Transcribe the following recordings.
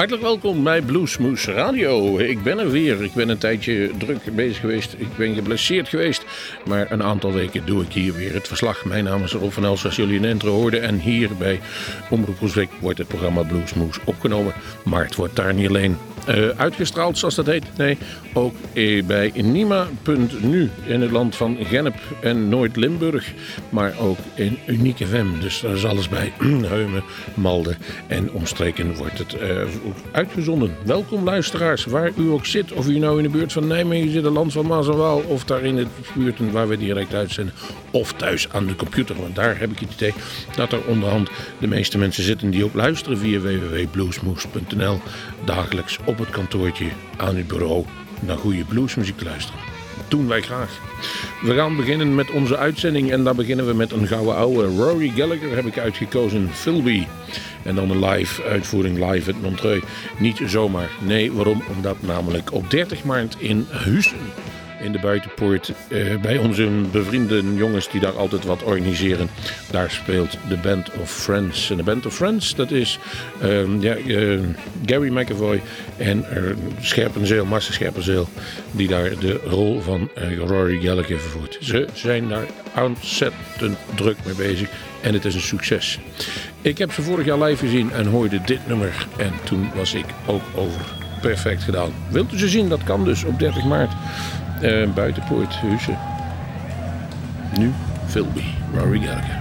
Hartelijk welkom bij Bluesmoose Radio. Ik ben er weer. Ik ben een tijdje druk bezig geweest. Ik ben geblesseerd geweest. Maar een aantal weken doe ik hier weer het verslag. Mijn naam is Rob van Elst, zoals jullie de intro hoorden. En hier bij Omroep Oesbeek wordt het programma Bluesmoose opgenomen. Maar het wordt daar niet alleen uh, uitgestraald, zoals dat heet. Nee, ook uh, bij Nima.nu in het land van Gennep en Noord-Limburg. Maar ook in Unieke FM. Dus daar is alles bij. Heumen, Malden en omstreken wordt het uh, uitgezonden. Welkom luisteraars, waar u ook zit. Of u nou in de buurt van Nijmegen zit, het land van Maas en Waal. Of daar in de buurt waar we direct uitzenden. Of thuis aan de computer. Want daar heb ik het idee dat er onderhand de meeste mensen zitten die ook luisteren via www.bluesmoes.nl dagelijks op het kantoortje aan het bureau naar goede bluesmuziek luisteren. Doen wij graag. We gaan beginnen met onze uitzending en daar beginnen we met een gouden oude. Rory Gallagher heb ik uitgekozen, Philby. En dan een live uitvoering live uit Montreux. Niet zomaar. Nee, waarom? Omdat namelijk op 30 maart in Hussen in de buitenpoort. Uh, bij onze bevriende jongens die daar altijd wat organiseren. Daar speelt de Band of Friends. En de Band of Friends, dat is uh, ja, uh, Gary McAvoy en Scherpenzeel, Marcel Scherpenzeel, die daar de rol van Rory Gallagher vervoert. Ze zijn daar ontzettend druk mee bezig en het is een succes. Ik heb ze vorig jaar live gezien en hoorde dit nummer en toen was ik ook over. Perfect gedaan. Wilt u ze zien? Dat kan dus op 30 maart. Uh, buitenpoort, Huizen. Nu Philby, Rory Gallagher.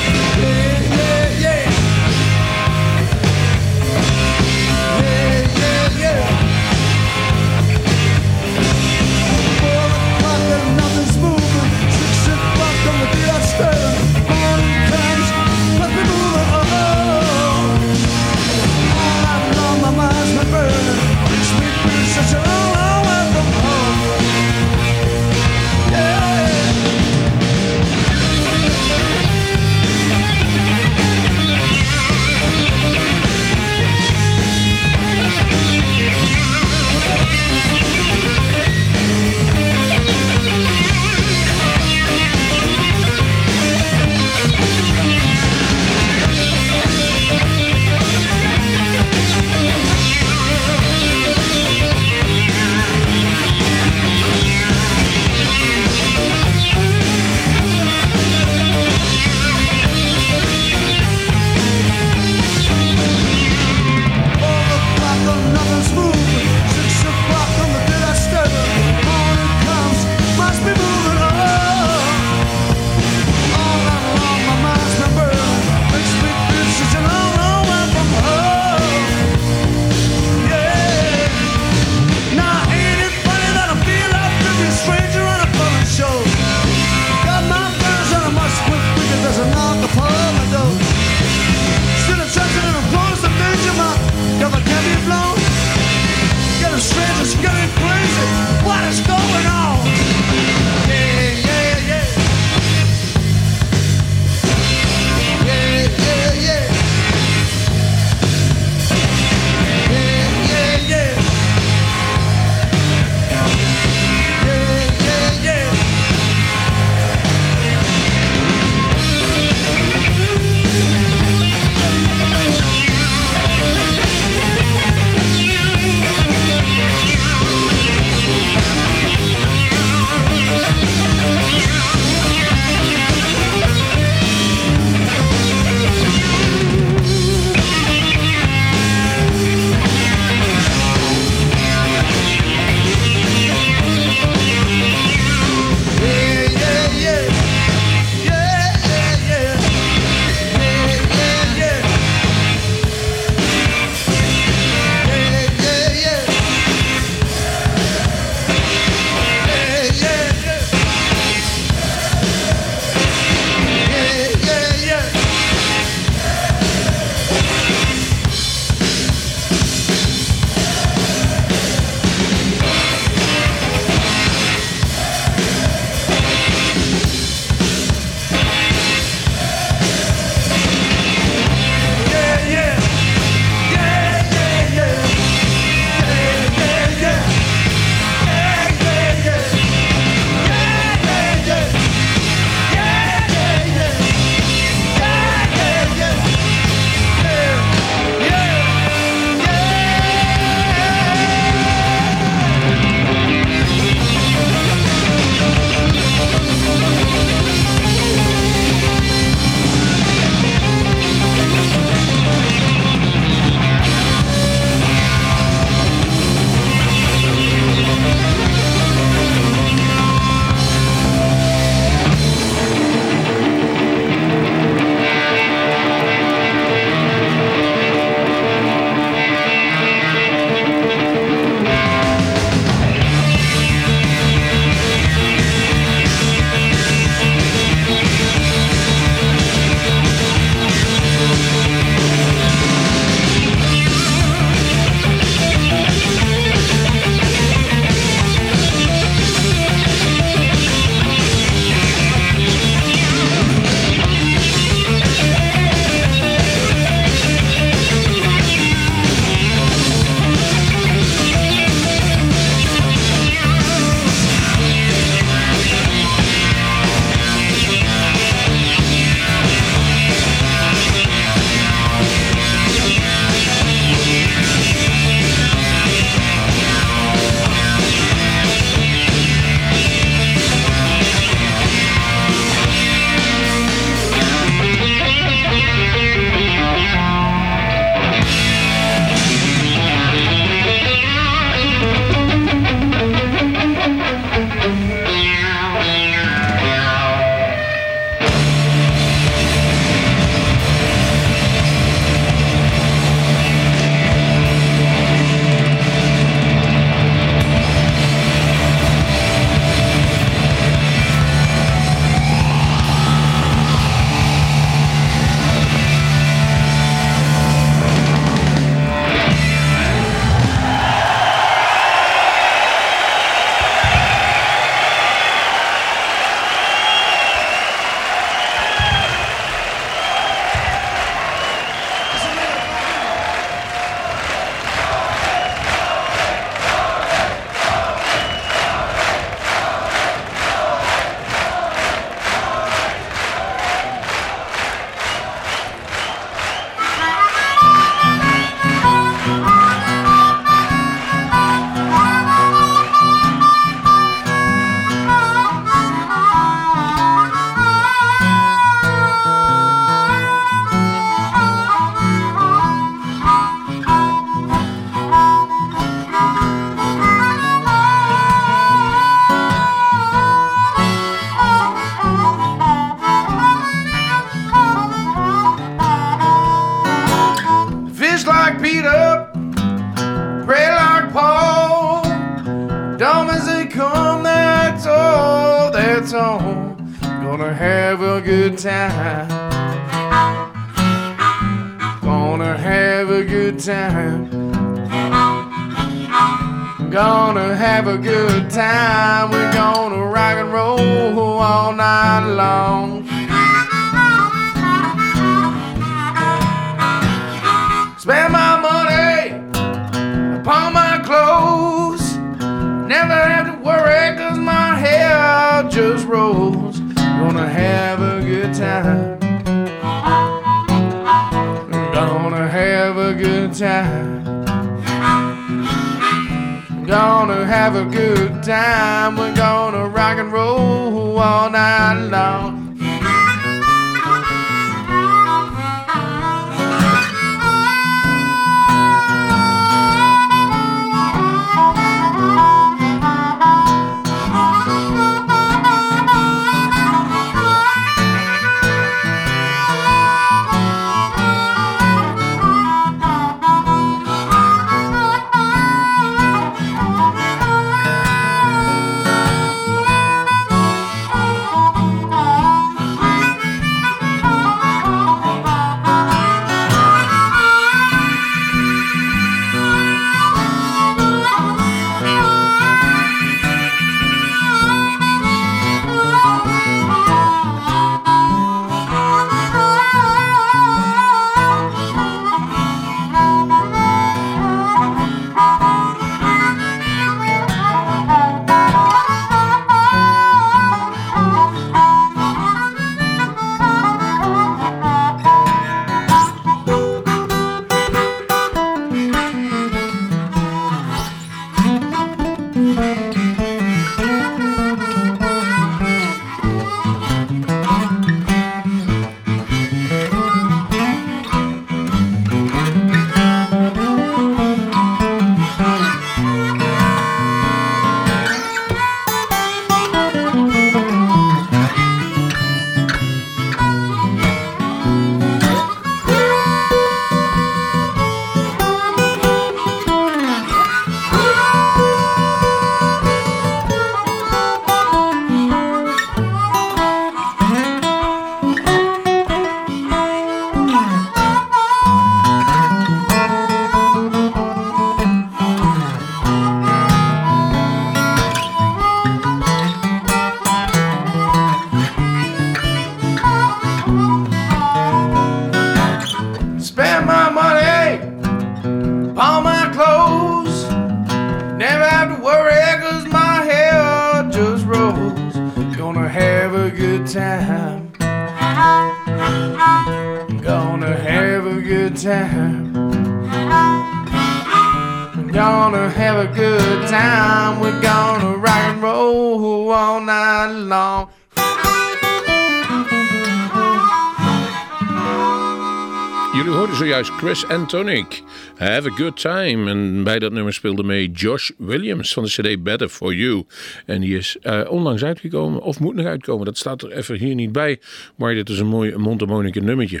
Zojuist Chris Antonic. Have a good time. En bij dat nummer speelde mee Josh Williams van de CD Better for You. En die is eh, onlangs uitgekomen, of moet nog uitkomen. Dat staat er even hier niet bij. Maar dit is een mooi mondharmonica nummertje.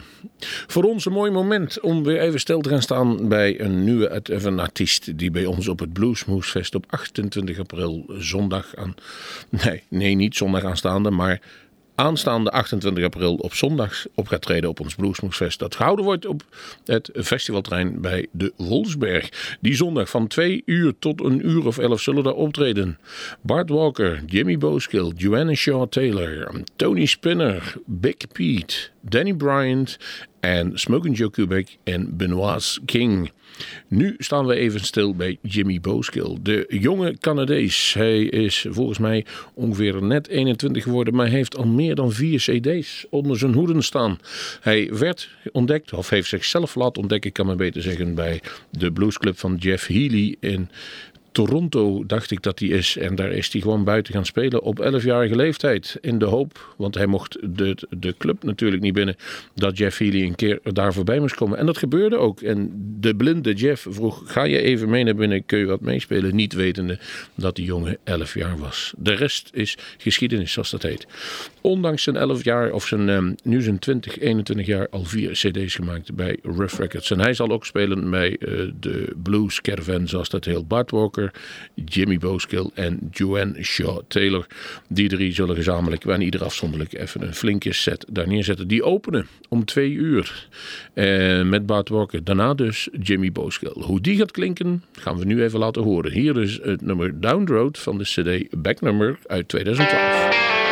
Voor ons een mooi moment om weer even stil te gaan staan bij een nieuwe een artiest. Die bij ons op het Bluesmoesfest op 28 april zondag aan. Nee, nee, niet zondag aanstaande, maar aanstaande 28 april op zondag op gaat treden op ons Bluesmoesfest. Dat gehouden wordt op het festivalterrein bij de Wolfsberg. Die zondag van 2 uur tot een uur of 11 zullen daar optreden. Bart Walker, Jimmy Boskill, Joanna Shaw Taylor, Tony Spinner, Big Pete, Danny Bryant en Smoking Joe Kubek en Benoit King. Nu staan we even stil bij Jimmy Boskill, de jonge Canadees. Hij is volgens mij ongeveer net 21 geworden, maar heeft al meer dan vier CD's onder zijn hoeden staan. Hij werd ontdekt, of heeft zichzelf laten ontdekken, kan men beter zeggen, bij de bluesclub van Jeff Healy in Toronto dacht ik dat hij is. En daar is hij gewoon buiten gaan spelen op 11-jarige leeftijd. In de hoop, want hij mocht de, de club natuurlijk niet binnen, dat Jeff Healy een keer daar voorbij moest komen. En dat gebeurde ook. En de blinde Jeff vroeg, ga je even mee naar binnen, kun je wat meespelen? Niet wetende dat die jongen 11 jaar was. De rest is geschiedenis, zoals dat heet. Ondanks zijn 11 jaar, of zijn, um, nu zijn 20, 21 jaar, al vier cd's gemaakt bij Rough Records. En hij zal ook spelen bij uh, de Blues Caravan, zoals dat heet. Bart Walker, Jimmy Booskill en Joanne Shaw Taylor. Die drie zullen gezamenlijk en ieder afzonderlijk even een flinke set daar neerzetten. Die openen om twee uur uh, met Bart Walker. Daarna dus Jimmy Booskill. Hoe die gaat klinken gaan we nu even laten horen. Hier is het nummer Down Road van de CD Backnummer uit 2012.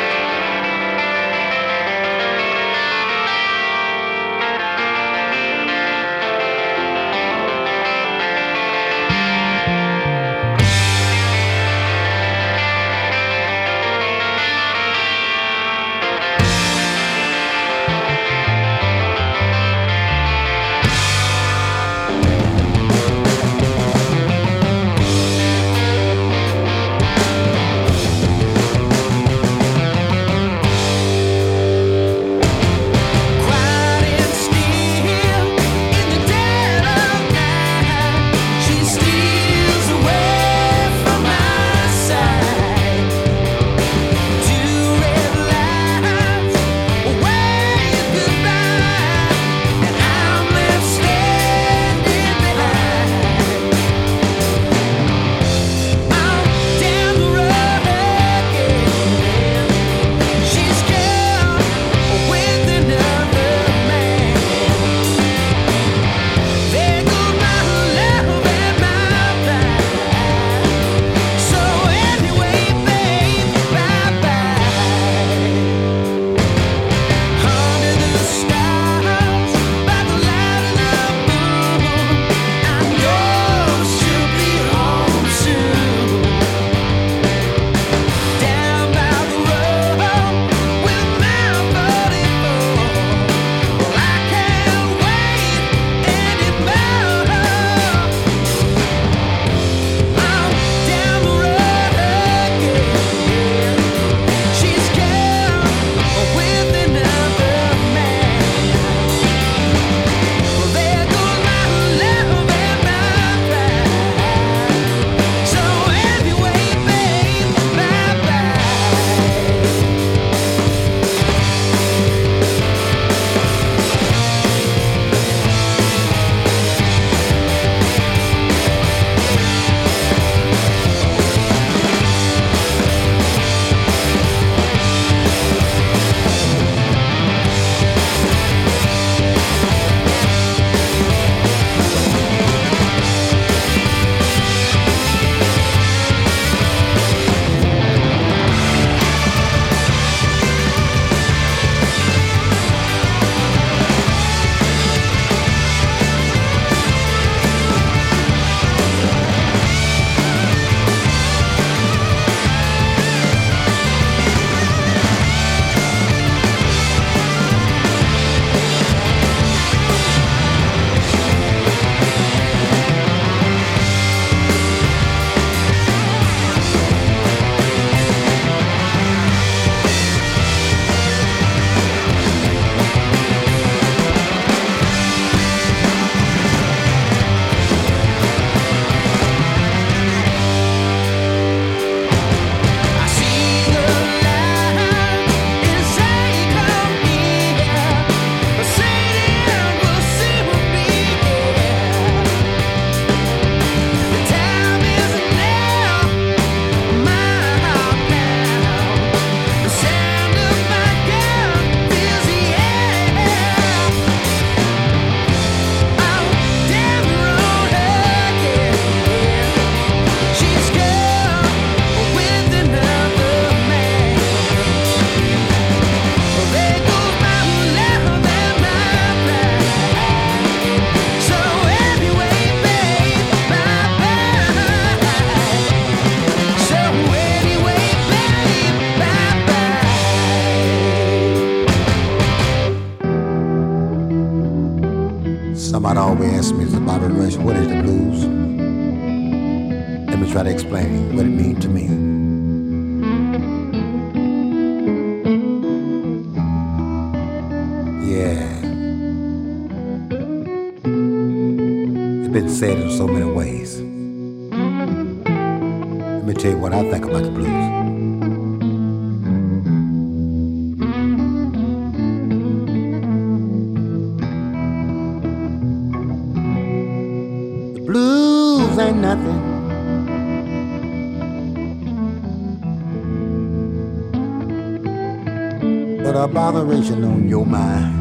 But a botheration on your mind.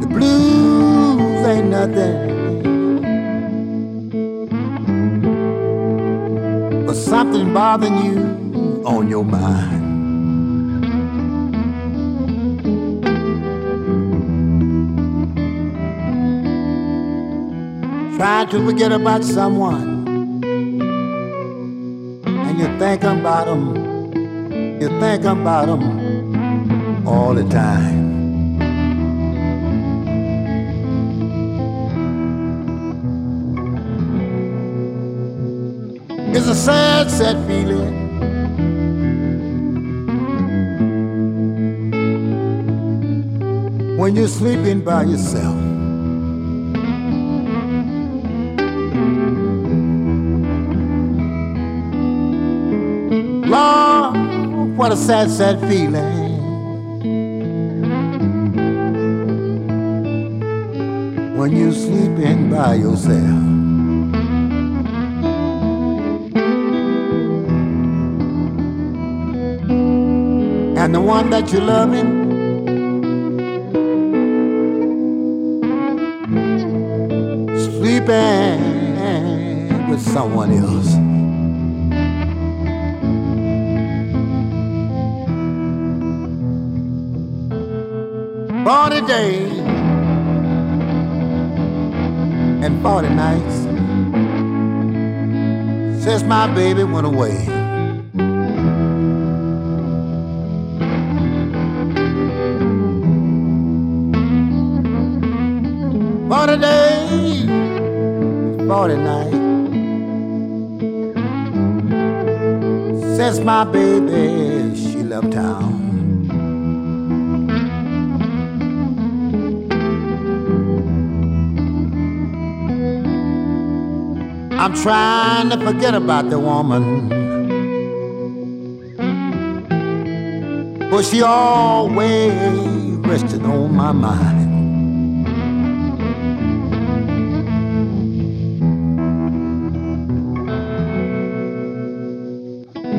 The blues ain't nothing but something bothering you on your mind. Trying to forget about someone think about them, you think about them all the time. It's a sad, sad feeling. When you're sleeping by yourself. What a sad, sad feeling. When you're sleeping by yourself. And the one that you're loving. Sleeping with someone else. And forty nights since my baby went away. Forty days, forty nights since my baby I'm trying to forget about the woman. But she always rested on my mind.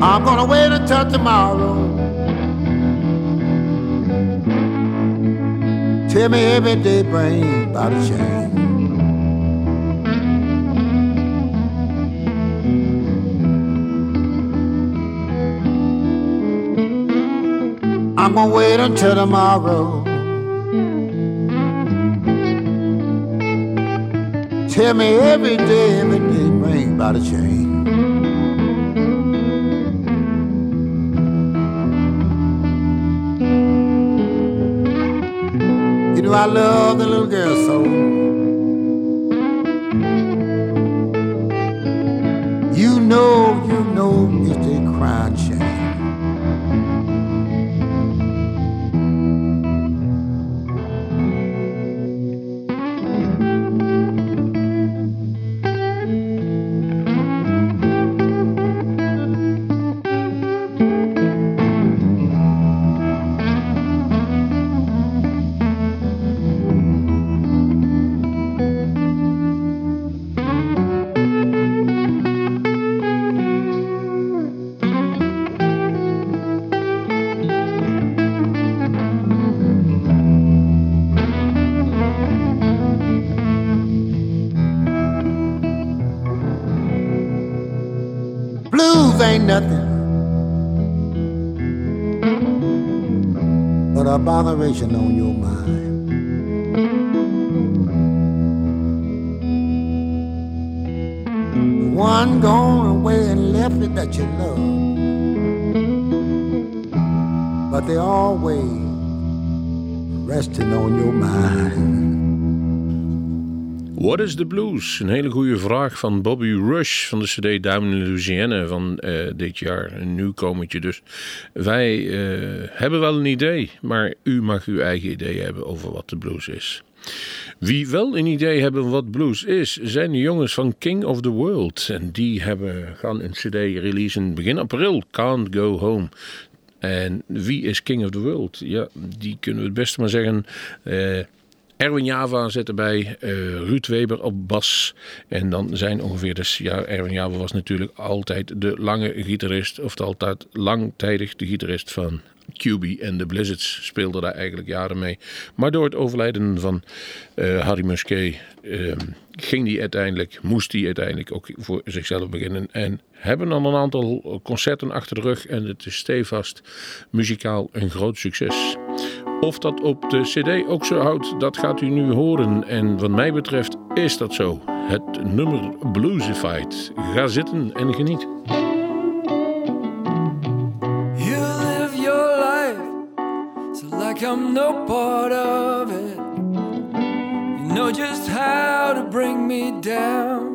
I'm gonna wait until tomorrow. Tell me every day bring about a change. I'm gonna wait until tomorrow. Tell me every day, every day bring about a change. You know I love the little girl so. You know, you know it's botheration on your mind. One gone away and left it that you love, but they always resting on your mind. What is the blues? Een hele goede vraag van Bobby Rush van de CD Down in Louisiana van eh, dit jaar. Een nieuwkomertje dus. Wij eh, hebben wel een idee, maar u mag uw eigen idee hebben over wat de blues is. Wie wel een idee hebben wat blues is, zijn de jongens van King of the World. En die hebben, gaan een CD releasen begin april, Can't Go Home. En wie is King of the World? Ja, die kunnen we het beste maar zeggen. eh, Erwin Java zit erbij, uh, Ruud Weber op bas. En dan zijn ongeveer, dus ja, Erwin Java was natuurlijk altijd de lange gitarist, of altijd langtijdig de gitarist van QB en de Blizzards speelden daar eigenlijk jaren mee. Maar door het overlijden van uh, Harry Musquet uh, ging die uiteindelijk, moest hij uiteindelijk ook voor zichzelf beginnen. En hebben dan een aantal concerten achter de rug en het is stevast muzikaal een groot succes. Of dat op de CD ook zo houdt, dat gaat u nu horen. En wat mij betreft is dat zo. Het nummer Bluesified. Ga zitten en geniet. You live your life like I'm no part of it. You know just how to bring me down.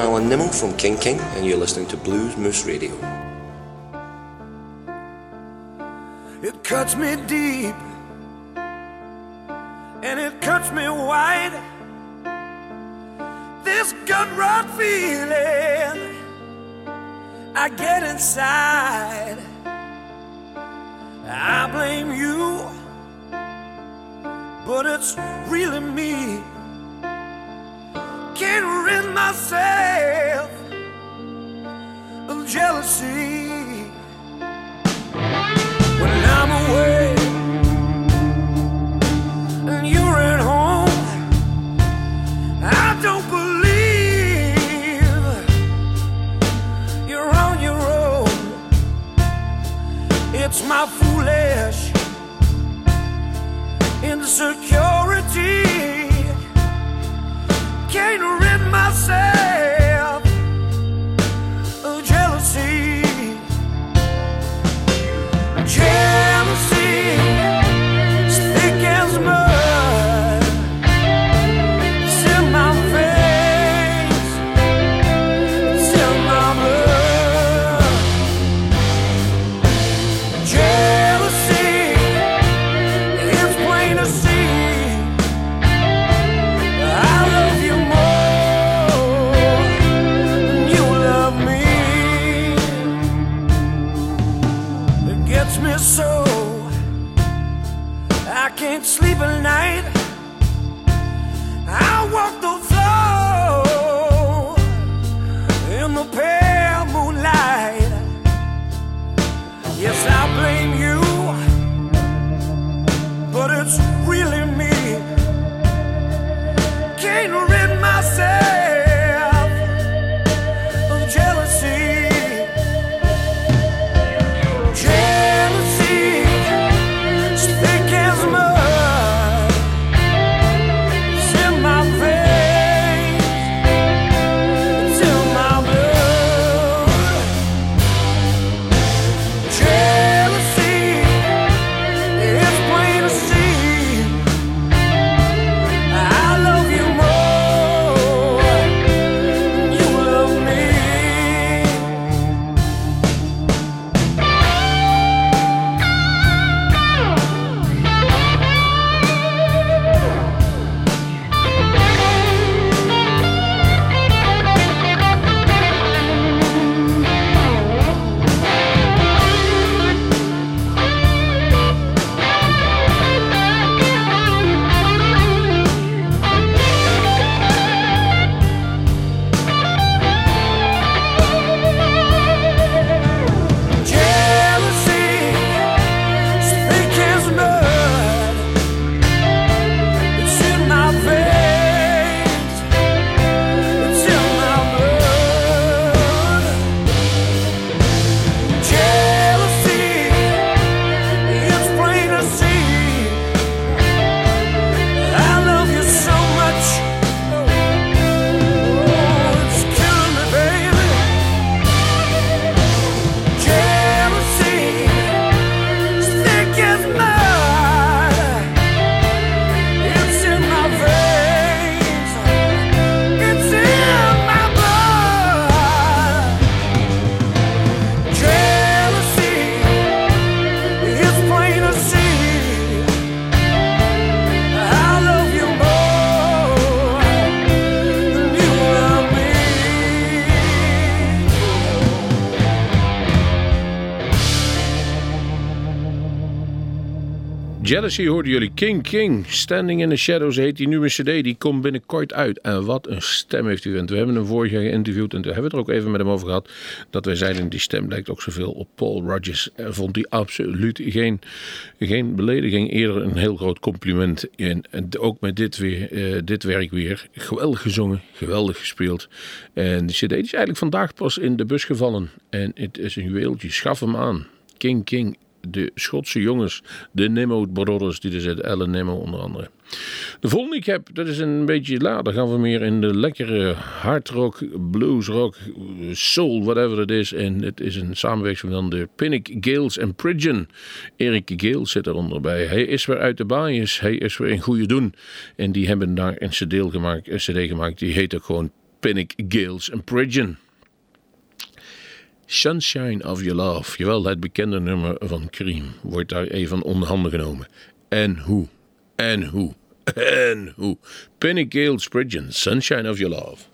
I'm Alan Nimmo from King King, and you're listening to Blues Moose Radio. It cuts me deep and it cuts me wide. This gut rot feeling I get inside. I blame you, but it's really me. Myself of jealousy when I'm away and you're at home. I don't believe you're on your own. It's my foolish insecurity. Can't myself Jealousy hoorden jullie. King King, Standing in the Shadows heet die nieuwe cd. Die komt binnenkort uit. En wat een stem heeft u. We hebben hem vorig jaar geïnterviewd. En toen hebben we het er ook even met hem over gehad. Dat wij zeiden, die stem lijkt ook zoveel op Paul Rodgers. En vond hij absoluut geen, geen belediging. Eerder een heel groot compliment. En, en ook met dit, weer, eh, dit werk weer. Geweldig gezongen. Geweldig gespeeld. En de cd is eigenlijk vandaag pas in de bus gevallen. En het is een juweeltje. Schaf hem aan. King King de Schotse jongens, de Nemo Brothers, die er zitten, Ellen Nemo onder andere. De volgende ik heb, dat is een beetje later. gaan we meer in de lekkere hardrock, bluesrock, soul, whatever het is. En het is een samenwerking van de Pinnock Gales en Pridgeon. Erik Gales zit eronder bij. Hij is weer uit de baaiers, hij is weer in goede doen. En die hebben daar een cd gemaakt, een cd gemaakt die heet ook gewoon Pinnock, Gales en Pridgeon. Sunshine of Your Love, jawel, het bekende nummer van Cream, wordt daar even onder handen genomen. En hoe? En hoe? En hoe? Pinnock, Gales, Pridgeon, Sunshine of Your Love.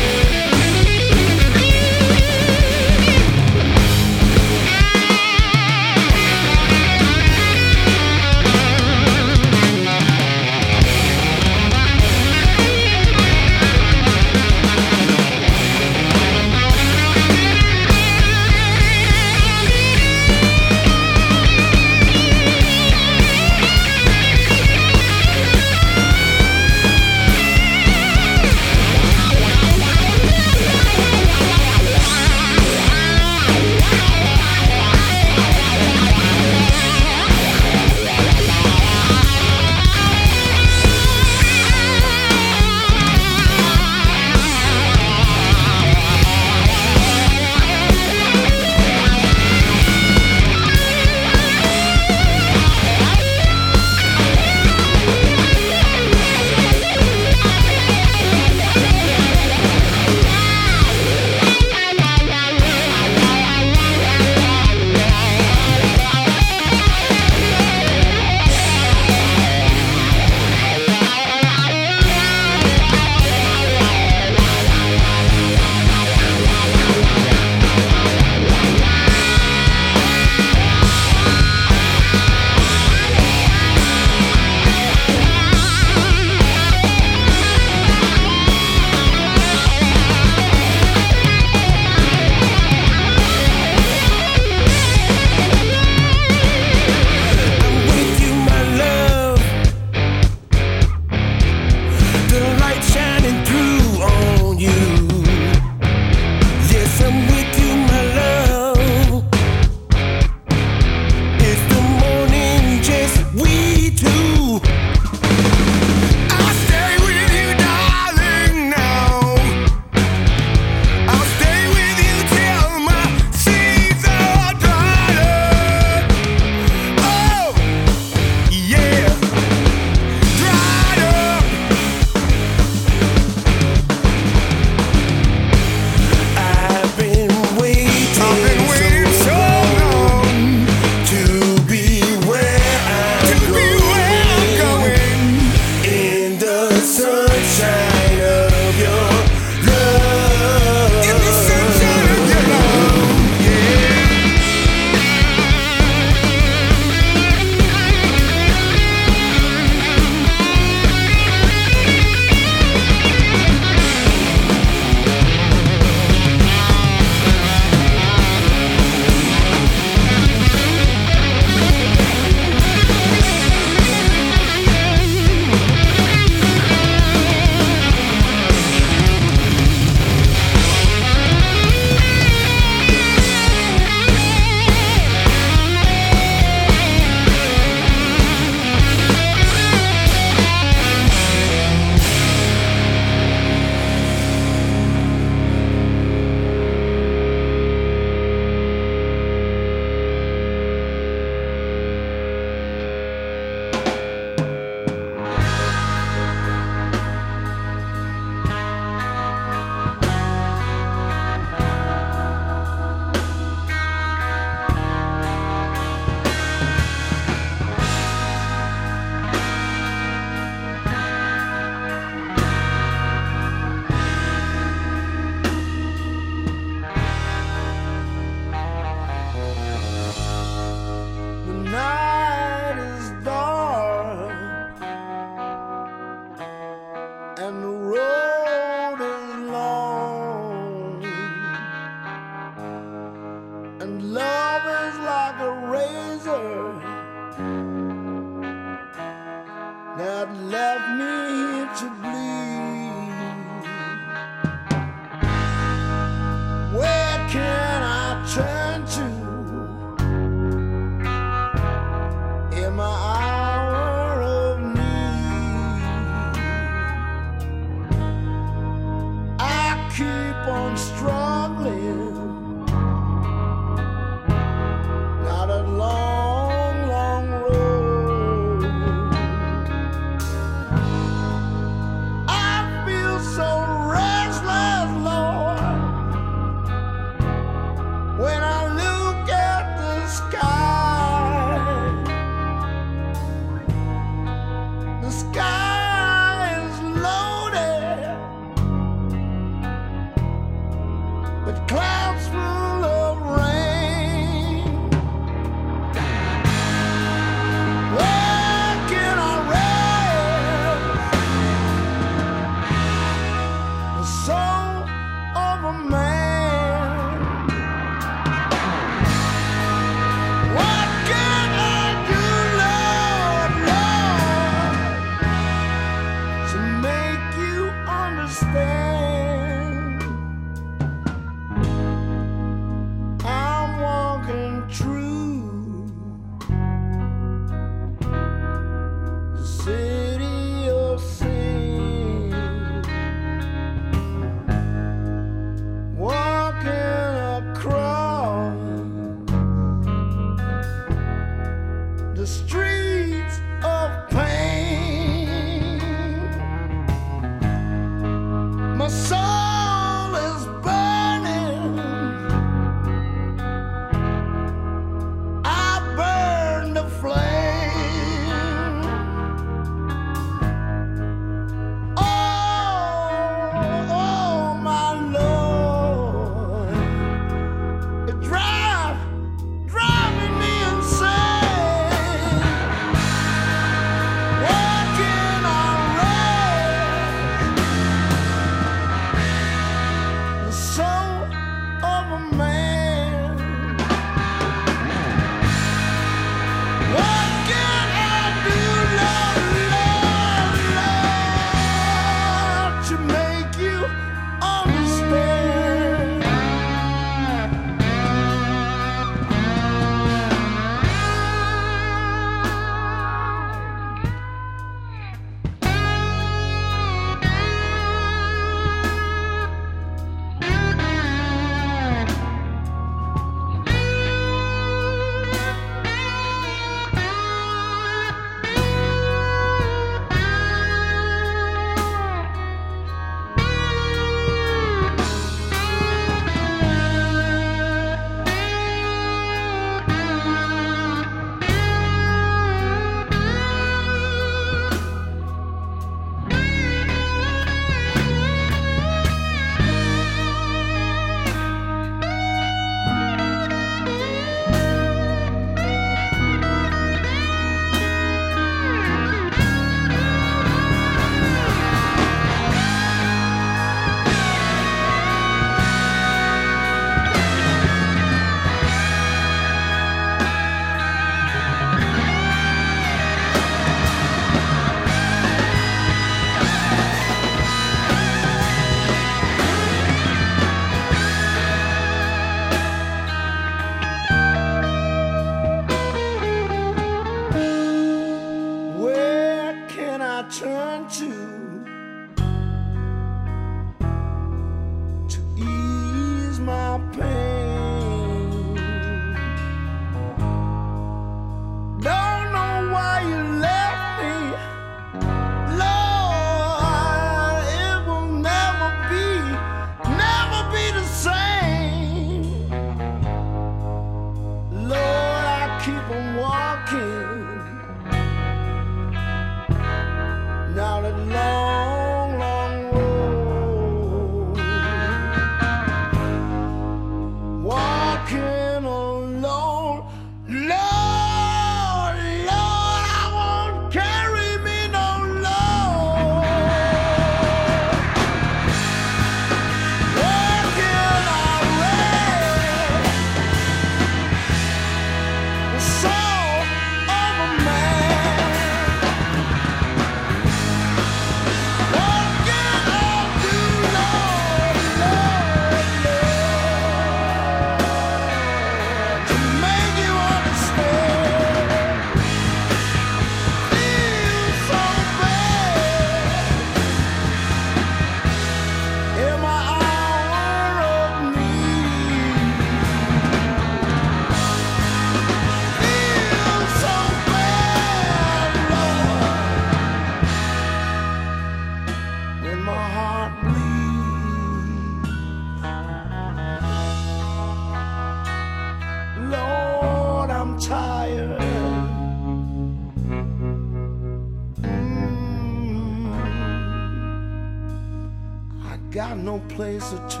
Place to turn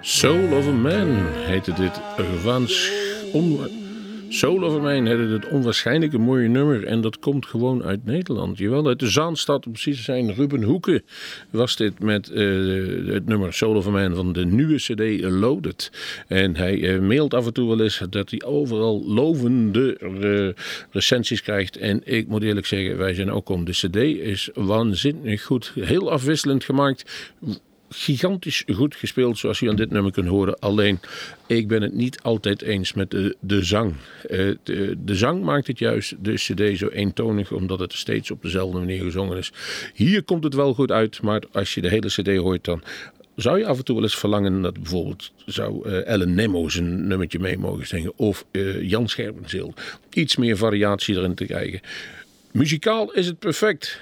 Soul of a Man heette dit Waans onwa Soul of Man heette dit onwaarschijnlijk een mooie nummer en dat komt gewoon uit Nederland. Jawel, uit de Zaanstad, om precies te zijn, Ruben Hoeken was dit met eh, het nummer Soul of Man van de nieuwe cd Loaded. En hij eh, mailt af en toe wel eens dat hij overal lovende eh, recensies krijgt. En ik moet eerlijk zeggen, wij zijn ook om. De cd is waanzinnig goed, heel afwisselend gemaakt gigantisch goed gespeeld, zoals u aan dit nummer kunt horen. Alleen, ik ben het niet altijd eens met de, de zang. Eh, de, zang maakt het juist de cd zo eentonig, omdat het steeds op dezelfde manier gezongen is. Hier komt het wel goed uit, maar als je de hele cd hoort, dan zou je af en toe wel eens verlangen dat bijvoorbeeld zou eh, Ellen Nemo zijn nummertje mee mogen zingen of eh, Jan Scherpenzeel. Iets meer variatie erin te krijgen. Muzikaal is het perfect.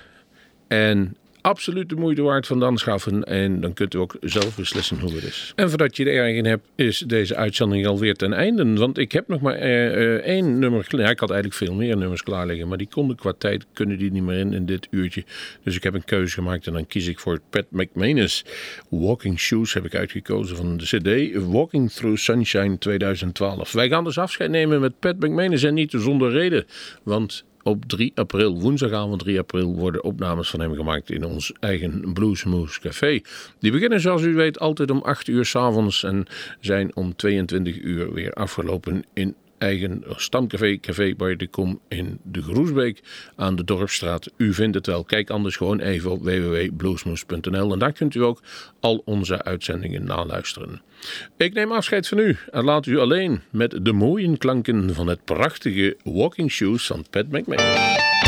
En absoluut de moeite waard van aanschaffen. En dan kunt u ook zelf beslissen hoe het is. En voordat je er erg in hebt, is deze uitzending alweer ten einde. Want ik heb nog maar eh, eh, één nummer. Ja, ik had eigenlijk veel meer nummers klaar liggen. Maar die konden qua tijd kunnen die niet meer in in dit uurtje. Dus ik heb een keuze gemaakt en dan kies ik voor Pat McManus. Walking Shoes heb ik uitgekozen van de CD Walking Through Sunshine 2012. Wij gaan dus afscheid nemen met Pat McManus en niet zonder reden. Want op 3 april, woensdagavond 3 april, worden opnames van hem gemaakt in ons eigen Bluesmoose Café. Die beginnen, zoals u weet, altijd om 8 uur s'avonds en zijn om 22 uur weer afgelopen in eigen stamcafé, Café bij de Kom in de Groesbeek aan de Dorpstraat. U vindt het wel. Kijk anders gewoon even op www.bluesmoose.nl en daar kunt u ook al onze uitzendingen naluisteren. Ik neem afscheid van u en laat u alleen met de mooie klanken van het prachtige Walking Shoes van Pat McMahon.